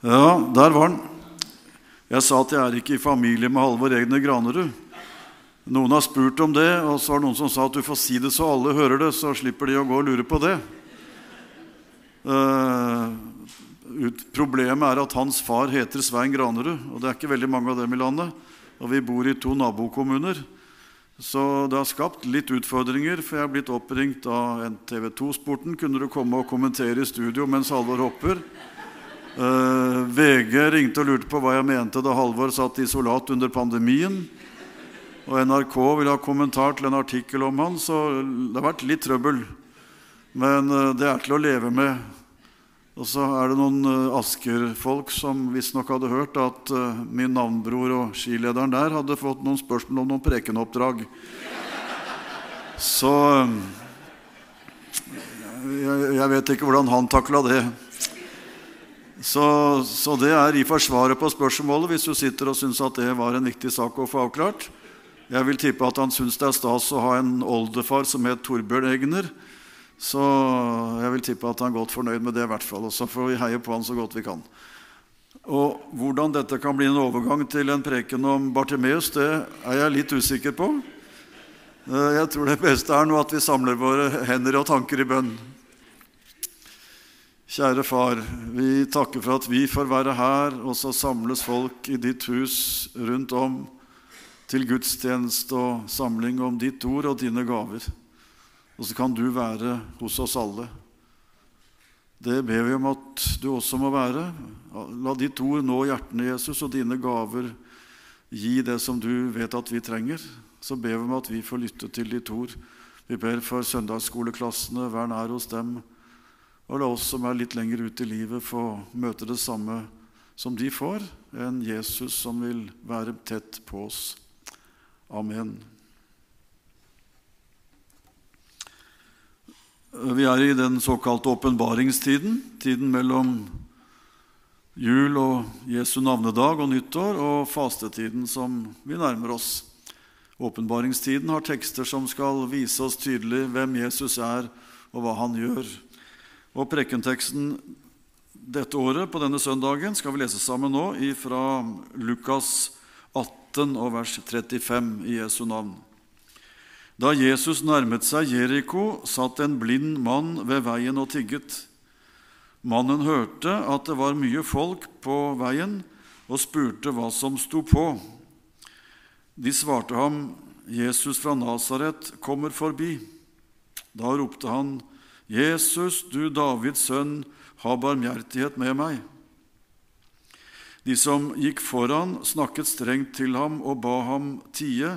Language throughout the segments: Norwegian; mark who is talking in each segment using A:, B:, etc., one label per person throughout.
A: Ja, der var den. Jeg sa at jeg er ikke i familie med Halvor Egne Granerud. Noen har spurt om det, og så var det noen som sa at du får si det så alle hører det, så slipper de å gå og lure på det. Uh, problemet er at hans far heter Svein Granerud, og det er ikke veldig mange av dem i landet. Og vi bor i to nabokommuner. Så det har skapt litt utfordringer, for jeg er blitt oppringt av TV 2-sporten. Kunne du komme og kommentere i studio mens Halvor hopper? Uh, eh, VG ringte og lurte på hva jeg mente da Halvor satt isolat under pandemien. Og NRK ville ha kommentar til en artikkel om han, så det har vært litt trøbbel. Men uh, det er til å leve med. Og så er det noen uh, Asker-folk som visstnok hadde hørt at min navnbror og skilederen der hadde fått noen spørsmål om noen prekenoppdrag. Så jeg, jeg vet ikke hvordan han takla det. Så, så, det er i forsvaret på spørsmålet hvis du sitter og syns at det var en viktig sak å få avklart. Jeg vil tippe at han syns det er stas å ha en oldefar som het Torbjørn Egner. Så jeg vil tippe at han er godt fornøyd med det, i hvert fall. Og så får vi heie på han så godt vi kan. Og Hvordan dette kan bli en overgang til en preken om Bartimeus, det er jeg litt usikker på. Eh, jeg tror det beste er nå at vi samler våre hender og tanker i bønn. Kjære Far, vi takker for at vi får være her, og så samles folk i ditt hus rundt om til gudstjeneste og samling om ditt ord og dine gaver. Og så kan du være hos oss alle. Det ber vi om at du også må være. La ditt ord nå hjertene, Jesus, og dine gaver gi det som du vet at vi trenger. Så ber vi om at vi får lytte til ditt ord. Vi ber for søndagsskoleklassene, vær nær hos dem. Og la oss som er litt lenger ute i livet, få møte det samme som de får, en Jesus som vil være tett på oss. Amen. Vi er i den såkalte åpenbaringstiden, tiden mellom jul og Jesu navnedag og nyttår, og fastetiden som vi nærmer oss. Åpenbaringstiden har tekster som skal vise oss tydelig hvem Jesus er, og hva han gjør. Og prekenteksten dette året på denne søndagen skal vi lese sammen nå fra Lukas 18 og vers 35 i Jesu navn. Da Jesus nærmet seg Jeriko, satt en blind mann ved veien og tigget. Mannen hørte at det var mye folk på veien, og spurte hva som sto på. De svarte ham, 'Jesus fra Nasaret kommer forbi.' Da ropte han, 'Jesus, du Davids sønn, ha barmhjertighet med meg.' De som gikk foran, snakket strengt til ham og ba ham tie,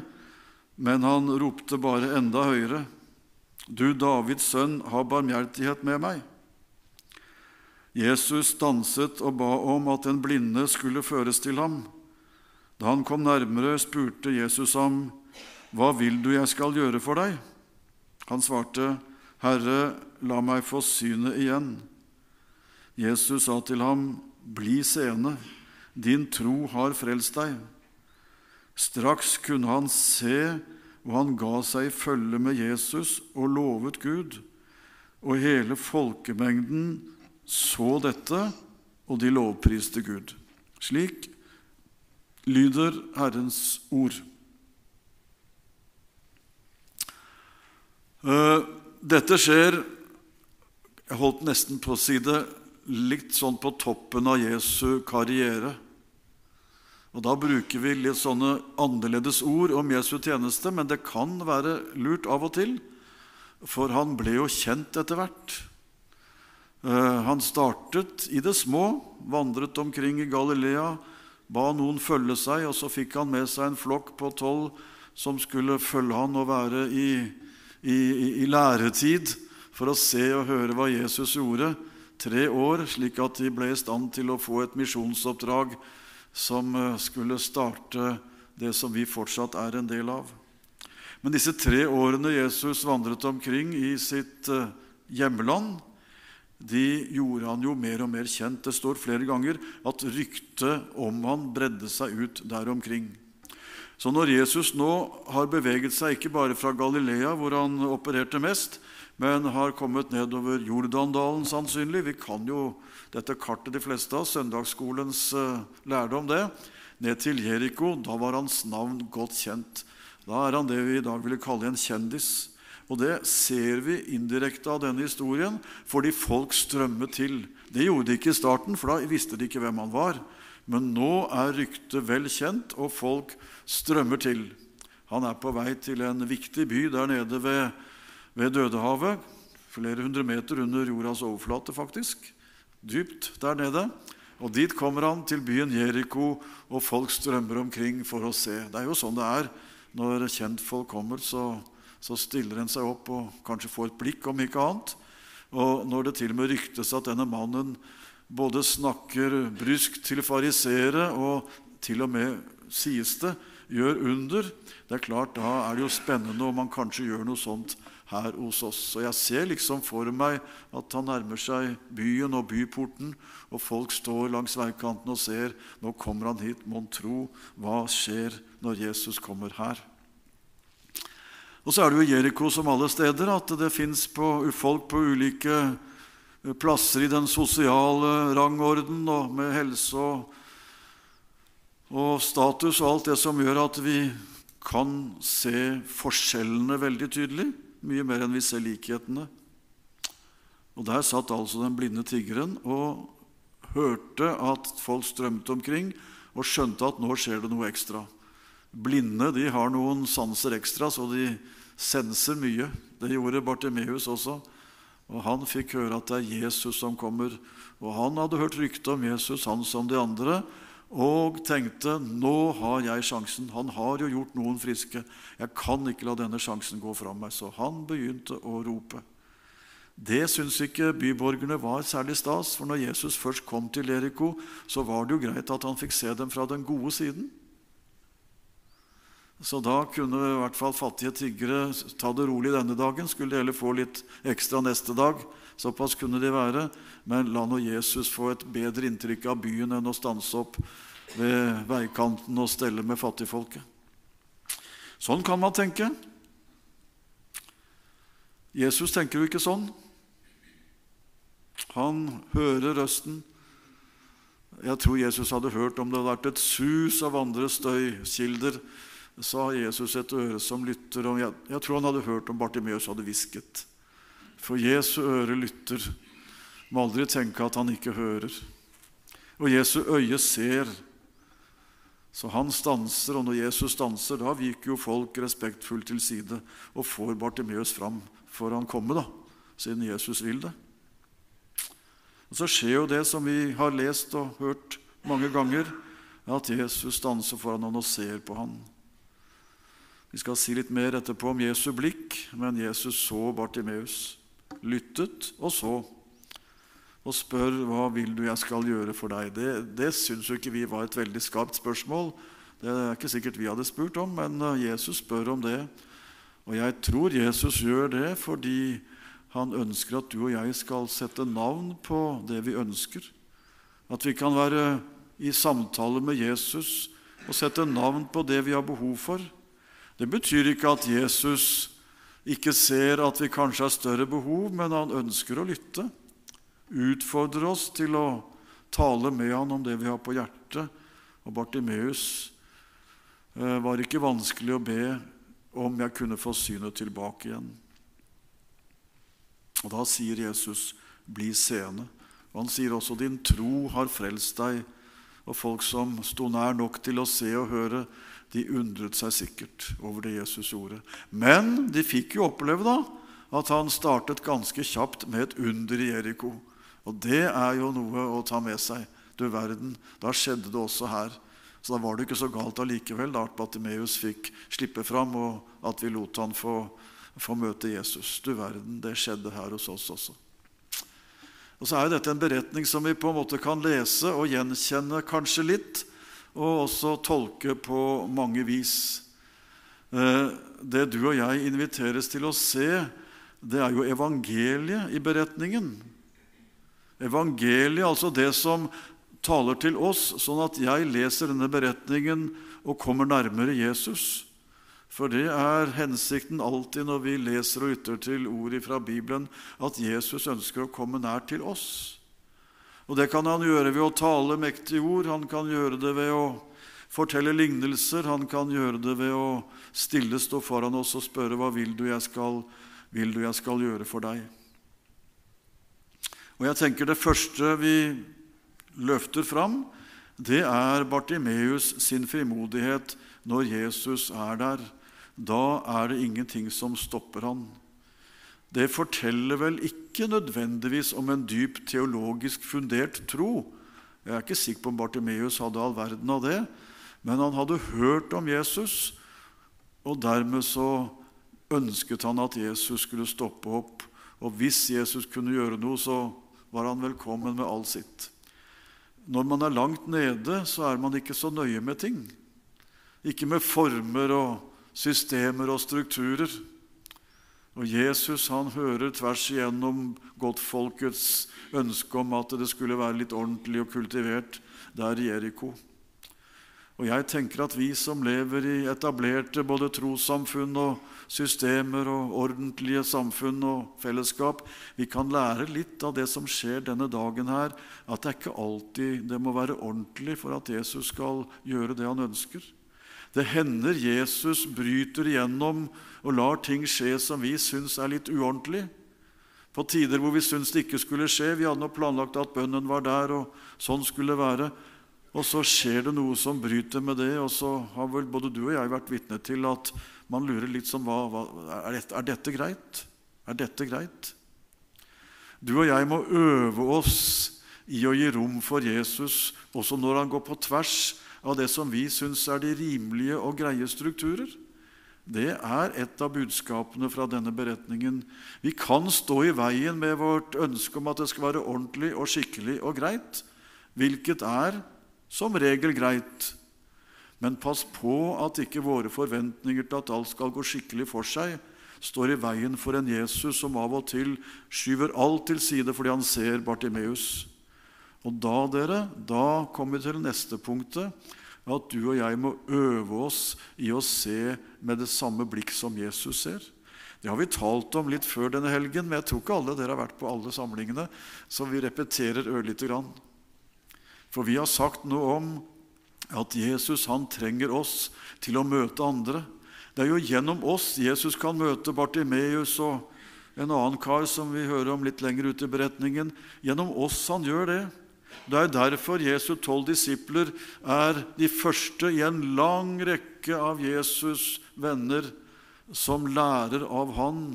A: men han ropte bare enda høyere. Du Davids sønn, ha barmhjertighet med meg. Jesus stanset og ba om at den blinde skulle føres til ham. Da han kom nærmere, spurte Jesus ham, Hva vil du jeg skal gjøre for deg? Han svarte, Herre, la meg få synet igjen. Jesus sa til ham, Bli seende, din tro har frelst deg. Straks kunne han se, og han ga seg i følge med Jesus og lovet Gud. Og hele folkemengden så dette, og de lovpriste Gud. Slik lyder Herrens ord. Uh, dette skjer Jeg holdt nesten på å si det litt sånn på toppen av Jesu karriere. Og Da bruker vi litt sånne annerledes ord om Jesu tjeneste, men det kan være lurt av og til, for han ble jo kjent etter hvert. Eh, han startet i det små, vandret omkring i Galilea, ba noen følge seg, og så fikk han med seg en flokk på tolv som skulle følge han og være i i, i, i læretid for å se og høre hva Jesus gjorde. Tre år, slik at de ble i stand til å få et misjonsoppdrag som eh, skulle starte det som vi fortsatt er en del av. Men disse tre årene Jesus vandret omkring i sitt eh, hjemland, de gjorde han jo mer og mer kjent. Det står flere ganger at ryktet om han bredde seg ut der omkring. Så når Jesus nå har beveget seg ikke bare fra Galilea, hvor han opererte mest, men har kommet nedover Jordandalen sannsynlig Vi kan jo dette kartet de fleste av, søndagsskolens uh, lærdom det. Ned til Jeriko. Da var hans navn godt kjent. Da er han det vi i dag ville kalle en kjendis. Og det ser vi indirekte av denne historien, fordi folk strømmet til. Det gjorde de ikke i starten, for da visste de ikke hvem han var. Men nå er ryktet vel kjent, og folk strømmer til. Han er på vei til en viktig by der nede ved, ved Dødehavet. Flere hundre meter under jordas overflate, faktisk. Dypt der nede. Og Dit kommer han til byen Jeriko, og folk strømmer omkring for å se. Det er jo sånn det er når kjentfolk kommer. så så stiller en seg opp og kanskje får et blikk, om ikke annet. Og når det til og med ryktes at denne mannen både snakker bryskt til fariseere og til og med, sies det, gjør under, det er klart, da er det jo spennende om han kanskje gjør noe sånt her hos oss. Og jeg ser liksom for meg at han nærmer seg byen og byporten, og folk står langs veikanten og ser. Nå kommer han hit, mon tro. Hva skjer når Jesus kommer her? Og så er det jo Jeriko som alle steder at det fins folk på ulike eh, plasser i den sosiale rangorden og med helse og, og status og alt det som gjør at vi kan se forskjellene veldig tydelig, mye mer enn vi ser likhetene. Og Der satt altså den blinde tiggeren og hørte at folk strømte omkring, og skjønte at nå skjer det noe ekstra. Blinde de har noen sanser ekstra, så de senser mye. Det gjorde Bartimeus også. Og Han fikk høre at det er Jesus som kommer. Og Han hadde hørt rykte om Jesus, han som de andre, og tenkte nå har jeg sjansen. Han har jo gjort noen friske. Jeg kan ikke la denne sjansen gå fra meg. Så han begynte å rope. Det syns ikke byborgerne var særlig stas, for når Jesus først kom til Eriko, så var det jo greit at han fikk se dem fra den gode siden. Så da kunne i hvert fall fattige tiggere ta det rolig denne dagen. Skulle de heller få litt ekstra neste dag. Såpass kunne de være. Men la nå Jesus få et bedre inntrykk av byen enn å stanse opp ved veikanten og stelle med fattigfolket. Sånn kan man tenke. Jesus tenker jo ikke sånn. Han hører røsten. Jeg tror Jesus hadde hørt om det hadde vært et sus av andre støykilder har Jesus et øre som lytter. Og jeg, jeg tror han hadde hørt om Bartimeus hadde hvisket. For Jesu øre lytter. Må aldri tenke at han ikke hører. Og Jesu øye ser. Så han stanser, og når Jesus stanser, da viker jo folk respektfullt til side og får Bartimeus fram for han komme, da, siden Jesus vil det. Og Så skjer jo det som vi har lest og hørt mange ganger, at Jesus stanser foran han og ser på han. Vi skal si litt mer etterpå om Jesu blikk, men Jesus så Bartimeus, lyttet og så, og spør hva vil du jeg skal gjøre for deg. Det, det syns jo ikke vi var et veldig skarpt spørsmål. Det er ikke sikkert vi hadde spurt om, men eh, Jesus spør om det. Og jeg tror Jesus gjør det fordi han ønsker at du og jeg skal sette navn på det vi ønsker. At vi kan være i samtale med Jesus og sette navn på det vi har behov for. Det betyr ikke at Jesus ikke ser at vi kanskje har større behov, men han ønsker å lytte. Utfordre oss til å tale med han om det vi har på hjertet. Og Bartimeus eh, var ikke vanskelig å be om jeg kunne få synet tilbake igjen. Og Da sier Jesus, 'Bli seende'. Og Han sier også, 'Din tro har frelst deg'. Og folk som sto nær nok til å se og høre, de undret seg sikkert over det Jesus gjorde. Men de fikk jo oppleve da at han startet ganske kjapt med et under i Jeriko. Og det er jo noe å ta med seg. Du verden, da skjedde det også her. Så da var det ikke så galt allikevel da at Batimeus fikk slippe fram, og at vi lot han få, få møte Jesus. Du verden, det skjedde her hos oss også. Og så er jo dette en beretning som vi på en måte kan lese og gjenkjenne kanskje litt og også tolke på mange vis. Eh, det du og jeg inviteres til å se, det er jo evangeliet i beretningen. Evangeliet, altså det som taler til oss, sånn at jeg leser denne beretningen og kommer nærmere Jesus. For det er hensikten alltid når vi leser og ytter til ord fra Bibelen, at Jesus ønsker å komme nær til oss. Og Det kan han gjøre ved å tale mektige ord, han kan gjøre det ved å fortelle lignelser, han kan gjøre det ved å stille stå foran oss og spørre hva vil du jeg skal, vil du jeg skal gjøre for deg. Og jeg tenker Det første vi løfter fram, det er Bartimeus sin frimodighet når Jesus er der. Da er det ingenting som stopper han. Det forteller vel ikke nødvendigvis om en dyp teologisk fundert tro. Jeg er ikke sikker på om Bartimeus hadde all verden av det, men han hadde hørt om Jesus, og dermed så ønsket han at Jesus skulle stoppe opp. Og hvis Jesus kunne gjøre noe, så var han velkommen med all sitt. Når man er langt nede, så er man ikke så nøye med ting. Ikke med former og systemer og strukturer. Og Jesus han hører tvers igjennom godtfolkets ønske om at det skulle være litt ordentlig og kultivert der i Jeriko. Og jeg tenker at vi som lever i etablerte både trossamfunn og systemer og ordentlige samfunn og fellesskap, vi kan lære litt av det som skjer denne dagen her, at det er ikke alltid det må være ordentlig for at Jesus skal gjøre det han ønsker. Det hender Jesus bryter igjennom og lar ting skje som vi syns er litt uordentlig. På tider hvor vi syns det ikke skulle skje. Vi hadde nå planlagt at bønnen var der, og sånn skulle det være. Og så skjer det noe som bryter med det, og så har vel både du og jeg vært vitne til at man lurer litt som hva, hva er, dette, er dette greit? Er dette greit? Du og jeg må øve oss i å gi rom for Jesus også når han går på tvers av det som vi syns er de rimelige og greie strukturer. Det er et av budskapene fra denne beretningen. Vi kan stå i veien med vårt ønske om at det skal være ordentlig og skikkelig og greit, hvilket er som regel greit. Men pass på at ikke våre forventninger til at alt skal gå skikkelig for seg, står i veien for en Jesus som av og til skyver alt til side fordi han ser Bartimeus. Og da, dere, da kommer vi til neste punktet, at du og jeg må øve oss i å se med det samme blikk som Jesus ser. Det har vi talt om litt før denne helgen, men jeg tror ikke alle dere har vært på alle samlingene, så vi repeterer ørlite grann. For vi har sagt noe om at Jesus han trenger oss til å møte andre. Det er jo gjennom oss Jesus kan møte Bartimeus og en annen kar som vi hører om litt lenger ute i beretningen. Gjennom oss han gjør det. Det er derfor Jesu tolv disipler er de første i en lang rekke av Jesus' venner som lærer av han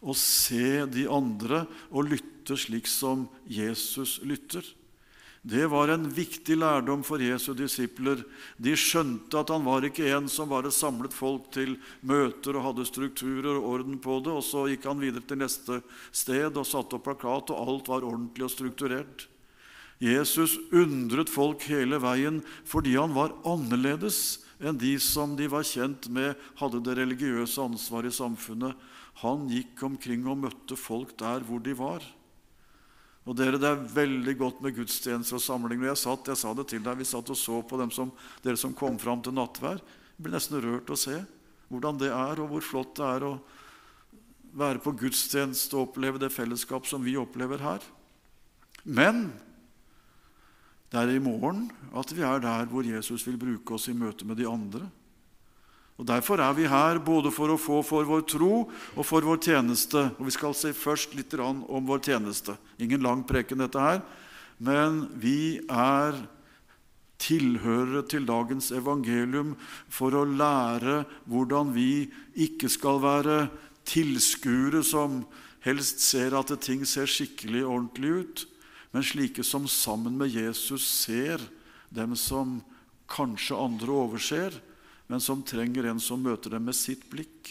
A: å se de andre og lytte slik som Jesus lytter. Det var en viktig lærdom for Jesu disipler. De skjønte at han var ikke en som bare samlet folk til møter og hadde strukturer og orden på det, og så gikk han videre til neste sted og satte opp plakat, og alt var ordentlig og strukturert. Jesus undret folk hele veien fordi han var annerledes enn de som de var kjent med hadde det religiøse ansvaret i samfunnet. Han gikk omkring og møtte folk der hvor de var. Og dere, Det er veldig godt med gudstjenester og samlinger. Jeg satt, jeg sa det til deg, Vi satt og så på som, dere som kom fram til nattvær. Jeg blir nesten rørt å se hvordan det er, og hvor flott det er å være på gudstjeneste og oppleve det fellesskap som vi opplever her. Men det er i morgen at vi er der hvor Jesus vil bruke oss i møte med de andre. Og Derfor er vi her både for å få for vår tro og for vår tjeneste. Og Vi skal se først litt om vår tjeneste. Ingen lang preken, dette her. Men vi er tilhørere til dagens evangelium for å lære hvordan vi ikke skal være tilskuere som helst ser at ting ser skikkelig ordentlig ut, men slike som sammen med Jesus ser dem som kanskje andre overser, men som trenger en som møter dem med sitt blikk.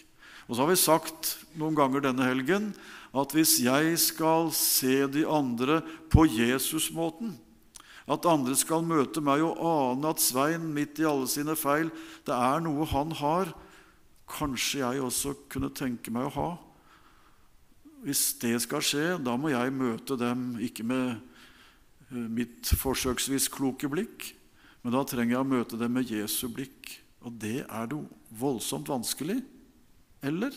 A: Og så har vi sagt noen ganger denne helgen at hvis jeg skal se de andre på Jesus-måten, at andre skal møte meg og ane at Svein, midt i alle sine feil, det er noe han har, kanskje jeg også kunne tenke meg å ha. Hvis det skal skje, da må jeg møte dem ikke med mitt forsøksvis kloke blikk, men da trenger jeg å møte det med Jesu blikk. Og det er jo voldsomt vanskelig. Eller?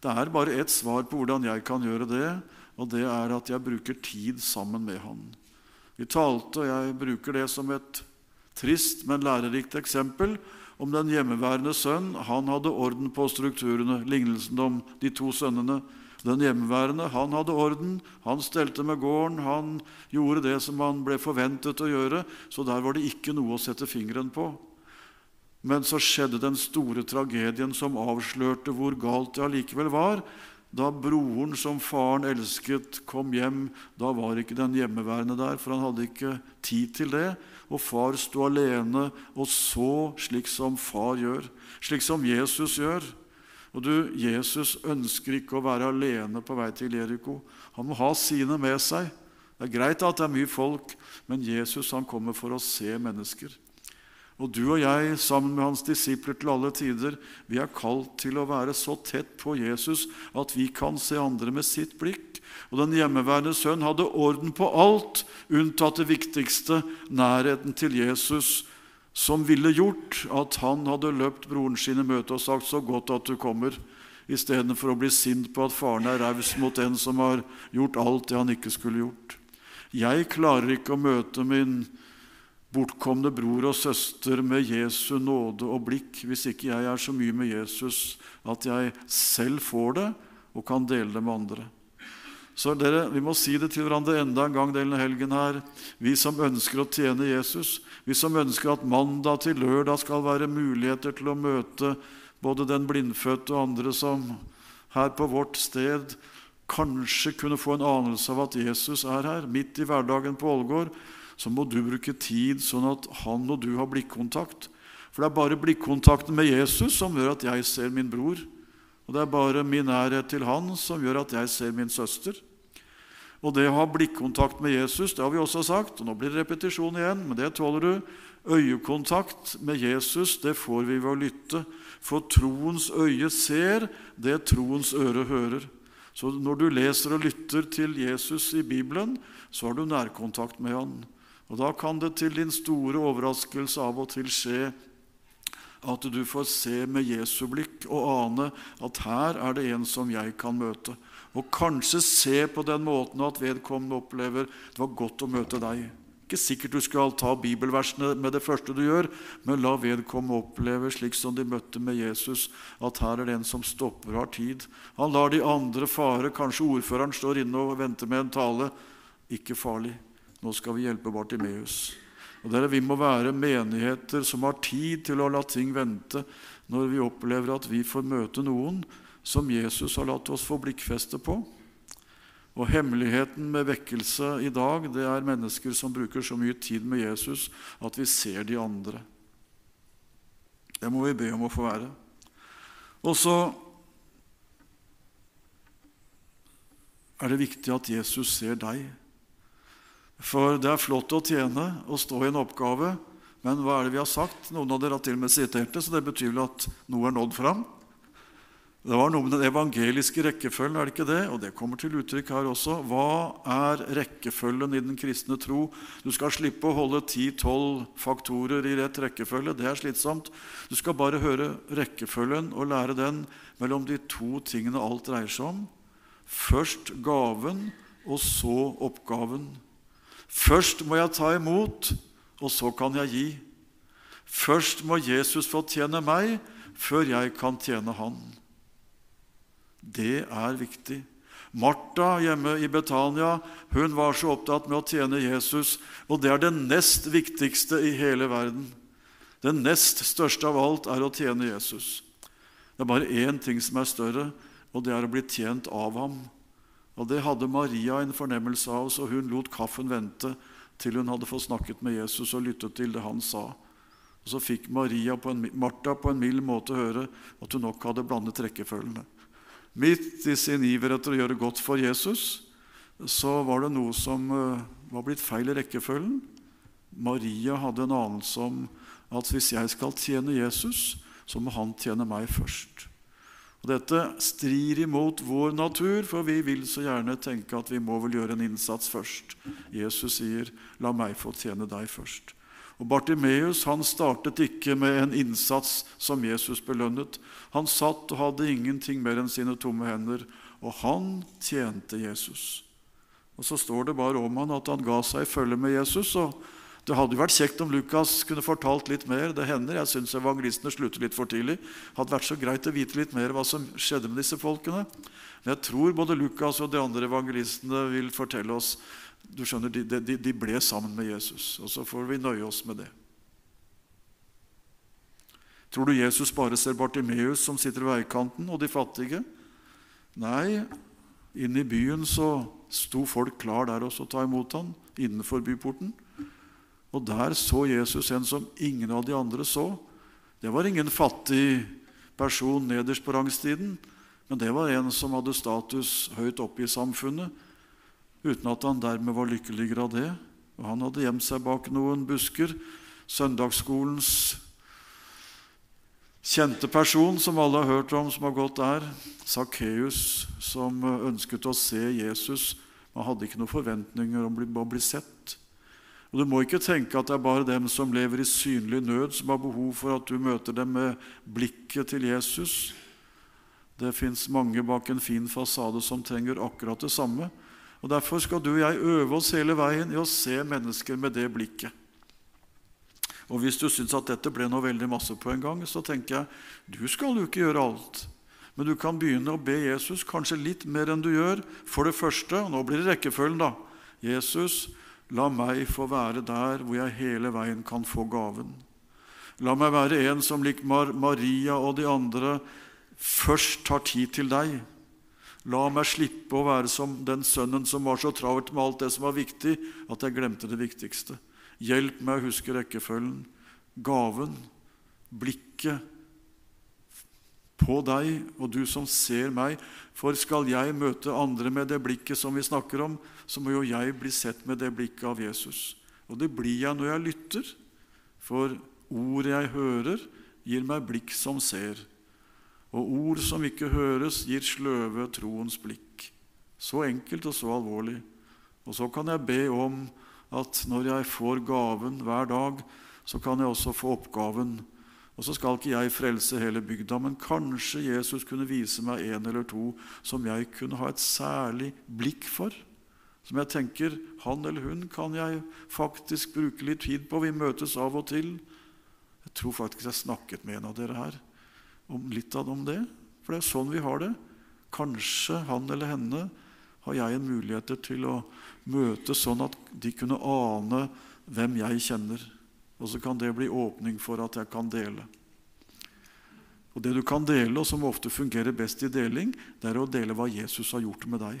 A: Det er bare ett svar på hvordan jeg kan gjøre det, og det er at jeg bruker tid sammen med Han. Vi talte, og jeg bruker det som et trist, men lærerikt eksempel, om den hjemmeværende sønn. Han hadde orden på strukturene, lignelsen om de to sønnene. Den hjemmeværende han hadde orden, han stelte med gården, han gjorde det som han ble forventet å gjøre, så der var det ikke noe å sette fingeren på. Men så skjedde den store tragedien som avslørte hvor galt det allikevel var. Da broren som faren elsket, kom hjem, da var ikke den hjemmeværende der, for han hadde ikke tid til det. Og far sto alene og så slik som far gjør, slik som Jesus gjør. Og du, Jesus ønsker ikke å være alene på vei til Jeriko. Han må ha sine med seg. Det er greit at det er mye folk, men Jesus han kommer for å se mennesker. Og du og jeg, sammen med hans disipler til alle tider, vi er kalt til å være så tett på Jesus at vi kan se andre med sitt blikk. Og den hjemmeværende sønn hadde orden på alt, unntatt det viktigste, nærheten til Jesus, som ville gjort at han hadde løpt broren sin i møte og sagt 'så godt at du kommer', istedenfor å bli sint på at faren er raus mot en som har gjort alt det han ikke skulle gjort. Jeg klarer ikke å møte min bortkomne bror og søster med Jesu nåde og blikk hvis ikke jeg er så mye med Jesus at jeg selv får det og kan dele det med andre. Så dere, Vi må si det til hverandre enda en gang denne helgen her. Vi som ønsker å tjene Jesus, vi som ønsker at mandag til lørdag skal være muligheter til å møte både den blindfødte og andre som her på vårt sted kanskje kunne få en anelse av at Jesus er her, midt i hverdagen på Ålgård, så må du bruke tid sånn at han og du har blikkontakt. For det er bare blikkontakten med Jesus som gjør at jeg ser min bror. Og det er bare min nærhet til han som gjør at jeg ser min søster. Og det å ha blikkontakt med Jesus, det har vi også sagt, og nå blir det repetisjon igjen, men det tåler du. Øyekontakt med Jesus, det får vi ved å lytte. For troens øye ser det troens øre hører. Så når du leser og lytter til Jesus i Bibelen, så har du nærkontakt med han. Og Da kan det til din store overraskelse av og til skje at du får se med Jesu blikk og ane at her er det en som jeg kan møte. Og kanskje se på den måten at vedkommende opplever det var godt å møte deg. Ikke sikkert du skal ta bibelversene med det første du gjør, men la vedkommende oppleve, slik som de møtte med Jesus, at her er det en som stopper og har tid. Han lar de andre fare. Kanskje ordføreren står inne og venter med en tale. Ikke farlig. Nå skal vi hjelpe Bartimeus. Og der Vi må være menigheter som har tid til å la ting vente når vi opplever at vi får møte noen som Jesus har latt oss få blikkfeste på. Og Hemmeligheten med vekkelse i dag det er mennesker som bruker så mye tid med Jesus at vi ser de andre. Det må vi be om å få være. Og så er det viktig at Jesus ser deg. For det er flott å tjene og stå i en oppgave, men hva er det vi har sagt? Noen av dere har til og med sitert det, så det betyr vel at noe er nådd fram. Det var noe med den evangeliske rekkefølgen, er det ikke det? Og det kommer til uttrykk her også. Hva er rekkefølgen i den kristne tro? Du skal slippe å holde ti-tolv faktorer i rett rekkefølge. Det er slitsomt. Du skal bare høre rekkefølgen og lære den mellom de to tingene alt dreier seg om. Først gaven, og så oppgaven. Først må jeg ta imot, og så kan jeg gi. Først må Jesus få tjene meg, før jeg kan tjene han. Det er viktig. Martha hjemme i Betania hun var så opptatt med å tjene Jesus, og det er det nest viktigste i hele verden. Det nest største av alt er å tjene Jesus. Det er bare én ting som er større, og det er å bli tjent av ham. Og Det hadde Maria en fornemmelse av, så hun lot kaffen vente til hun hadde fått snakket med Jesus og lyttet til det han sa. Og Så fikk Maria på en, Martha på en mild måte høre at hun nok hadde blandet rekkefølgene. Midt i sin iver etter å gjøre godt for Jesus så var det noe som uh, var blitt feil i rekkefølgen. Maria hadde en anelse om at hvis jeg skal tjene Jesus, så må han tjene meg først. Og Dette strir imot vår natur, for vi vil så gjerne tenke at vi må vel gjøre en innsats først. Jesus sier, 'La meg få tjene deg først'. Og Bartimeus han startet ikke med en innsats som Jesus belønnet. Han satt og hadde ingenting mer enn sine tomme hender, og han tjente Jesus. Og Så står det bare om han at han ga seg i følge med Jesus. og det hadde vært kjekt om Lukas kunne fortalt litt mer. Det hender. Jeg syns evangelistene slutter litt for tidlig. Hadde vært så greit å vite litt mer hva som skjedde med disse folkene. Men jeg tror både Lukas og de andre evangelistene vil fortelle oss du skjønner, de, de, de ble sammen med Jesus, og så får vi nøye oss med det. Tror du Jesus bare ser Bartimeus som sitter ved veikanten, og de fattige? Nei, inne i byen så sto folk klar der også å ta imot ham, innenfor byporten. Og der så Jesus en som ingen av de andre så. Det var ingen fattig person nederst på rangstiden, men det var en som hadde status høyt oppe i samfunnet, uten at han dermed var lykkeligere av det. Og han hadde gjemt seg bak noen busker. Søndagsskolens kjente person som alle har hørt om, som har gått der, Sakkeus, som ønsket å se Jesus, men hadde ikke noen forventninger om å bli sett. Og Du må ikke tenke at det er bare dem som lever i synlig nød, som har behov for at du møter dem med blikket til Jesus. Det fins mange bak en fin fasade som trenger akkurat det samme. Og Derfor skal du og jeg øve oss hele veien i å se mennesker med det blikket. Og Hvis du syns at dette ble noe veldig masse på en gang, så tenker jeg du skal jo ikke gjøre alt. Men du kan begynne å be Jesus kanskje litt mer enn du gjør. For det første, og nå blir det rekkefølgen, da. Jesus, La meg få være der hvor jeg hele veien kan få gaven. La meg være en som lik Maria og de andre først tar tid til deg. La meg slippe å være som den sønnen som var så travelt med alt det som var viktig, at jeg glemte det viktigste. Hjelp meg å huske rekkefølgen, gaven, blikket, på deg, og du som ser meg. For skal jeg møte andre med det blikket som vi snakker om, så må jo jeg bli sett med det blikket av Jesus. Og det blir jeg når jeg lytter, for ordet jeg hører, gir meg blikk som ser. Og ord som ikke høres, gir sløve troens blikk. Så enkelt og så alvorlig. Og så kan jeg be om at når jeg får gaven hver dag, så kan jeg også få oppgaven og så skal ikke jeg frelse hele bygda, men kanskje Jesus kunne vise meg en eller to som jeg kunne ha et særlig blikk for. Som jeg tenker han eller hun kan jeg faktisk bruke litt tid på. Vi møtes av og til. Jeg tror faktisk jeg snakket med en av dere her om litt av om det. For det er sånn vi har det. Kanskje han eller henne har jeg en mulighet til å møte sånn at de kunne ane hvem jeg kjenner. Og så kan det bli åpning for at jeg kan dele. Og Det du kan dele, og som ofte fungerer best i deling, det er å dele hva Jesus har gjort med deg.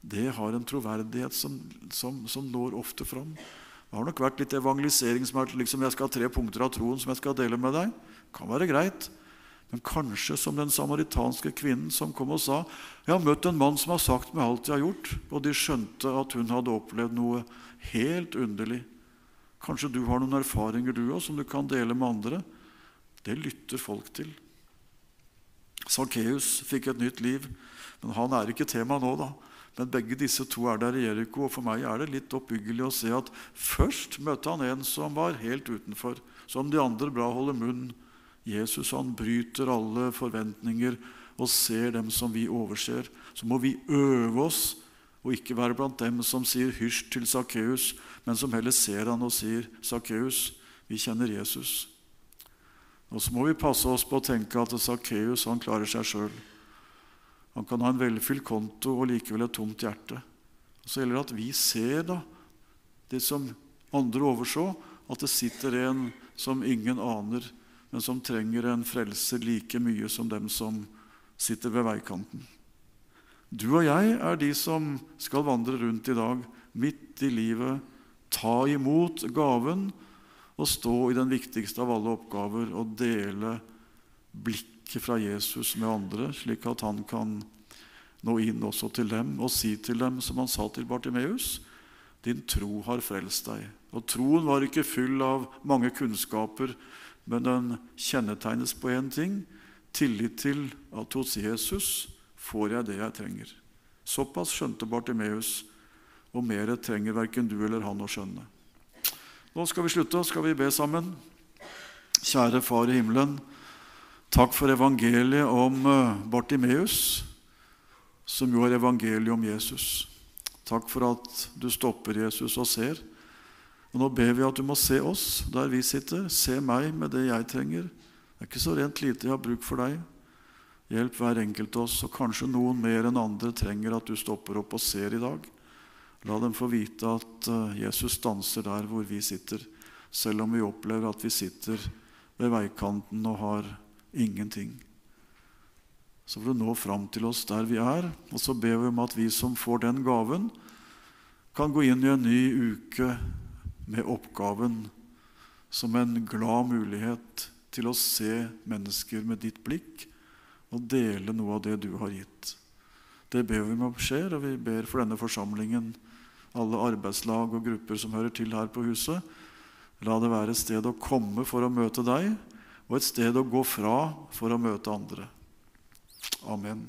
A: Det har en troverdighet som, som, som når ofte fram. Det har nok vært litt evangelisering som er liksom jeg skal ha tre punkter av troen som jeg skal dele med deg. Kan være greit. Men kanskje som den samaritanske kvinnen som kom og sa jeg har møtt en mann som har sagt meg alt jeg har gjort, og de skjønte at hun hadde opplevd noe helt underlig. Kanskje du har noen erfaringer du også, som du kan dele med andre. Det lytter folk til. Sakkeus fikk et nytt liv, men han er ikke tema nå. da. Men begge disse to er der i Jeriko, og for meg er det litt oppbyggelig å se at først møtte han en som var helt utenfor, som de andre bra holder munn. Jesus han bryter alle forventninger og ser dem som vi overser. Så må vi øve oss og ikke være blant dem som sier hysj til Sakkeus, men som heller ser han og sier, 'Sakkeus, vi kjenner Jesus'. Og så må vi passe oss på å tenke at Sakkeus klarer seg sjøl. Han kan ha en velfylt konto og likevel et tomt hjerte. Og Så gjelder det at vi ser da, det som andre overså, at det sitter en som ingen aner, men som trenger en frelse like mye som dem som sitter ved veikanten. Du og jeg er de som skal vandre rundt i dag, midt i livet, ta imot gaven og stå i den viktigste av alle oppgaver og dele blikket fra Jesus med andre, slik at han kan nå inn også til dem og si til dem, som han sa til Bartimeus, din tro har frelst deg. Og troen var ikke full av mange kunnskaper, men den kjennetegnes på én ting tillit til at hos Jesus får jeg det jeg trenger. Såpass skjønte Bartimeus, og mer trenger verken du eller han å skjønne. Nå skal vi slutte, skal vi be sammen. Kjære Far i himmelen. Takk for evangeliet om eh, Bartimeus, som jo er evangeliet om Jesus. Takk for at du stopper Jesus og ser. Og Nå ber vi at du må se oss der vi sitter. Se meg med det jeg trenger. Det er ikke så rent lite jeg har bruk for deg. Hjelp hver enkelt oss, og kanskje noen mer enn andre trenger at du stopper opp og ser i dag. La dem få vite at eh, Jesus stanser der hvor vi sitter, selv om vi opplever at vi sitter ved veikanten og har ingenting. Så får du nå fram til oss der vi er, og så ber vi om at vi som får den gaven, kan gå inn i en ny uke med oppgaven som en glad mulighet til å se mennesker med ditt blikk og dele noe av det du har gitt. Det ber vi om skjer, og vi ber for denne forsamlingen, alle arbeidslag og grupper som hører til her på huset. La det være et sted å komme for å møte deg, og et sted å gå fra for å møte andre. Amen.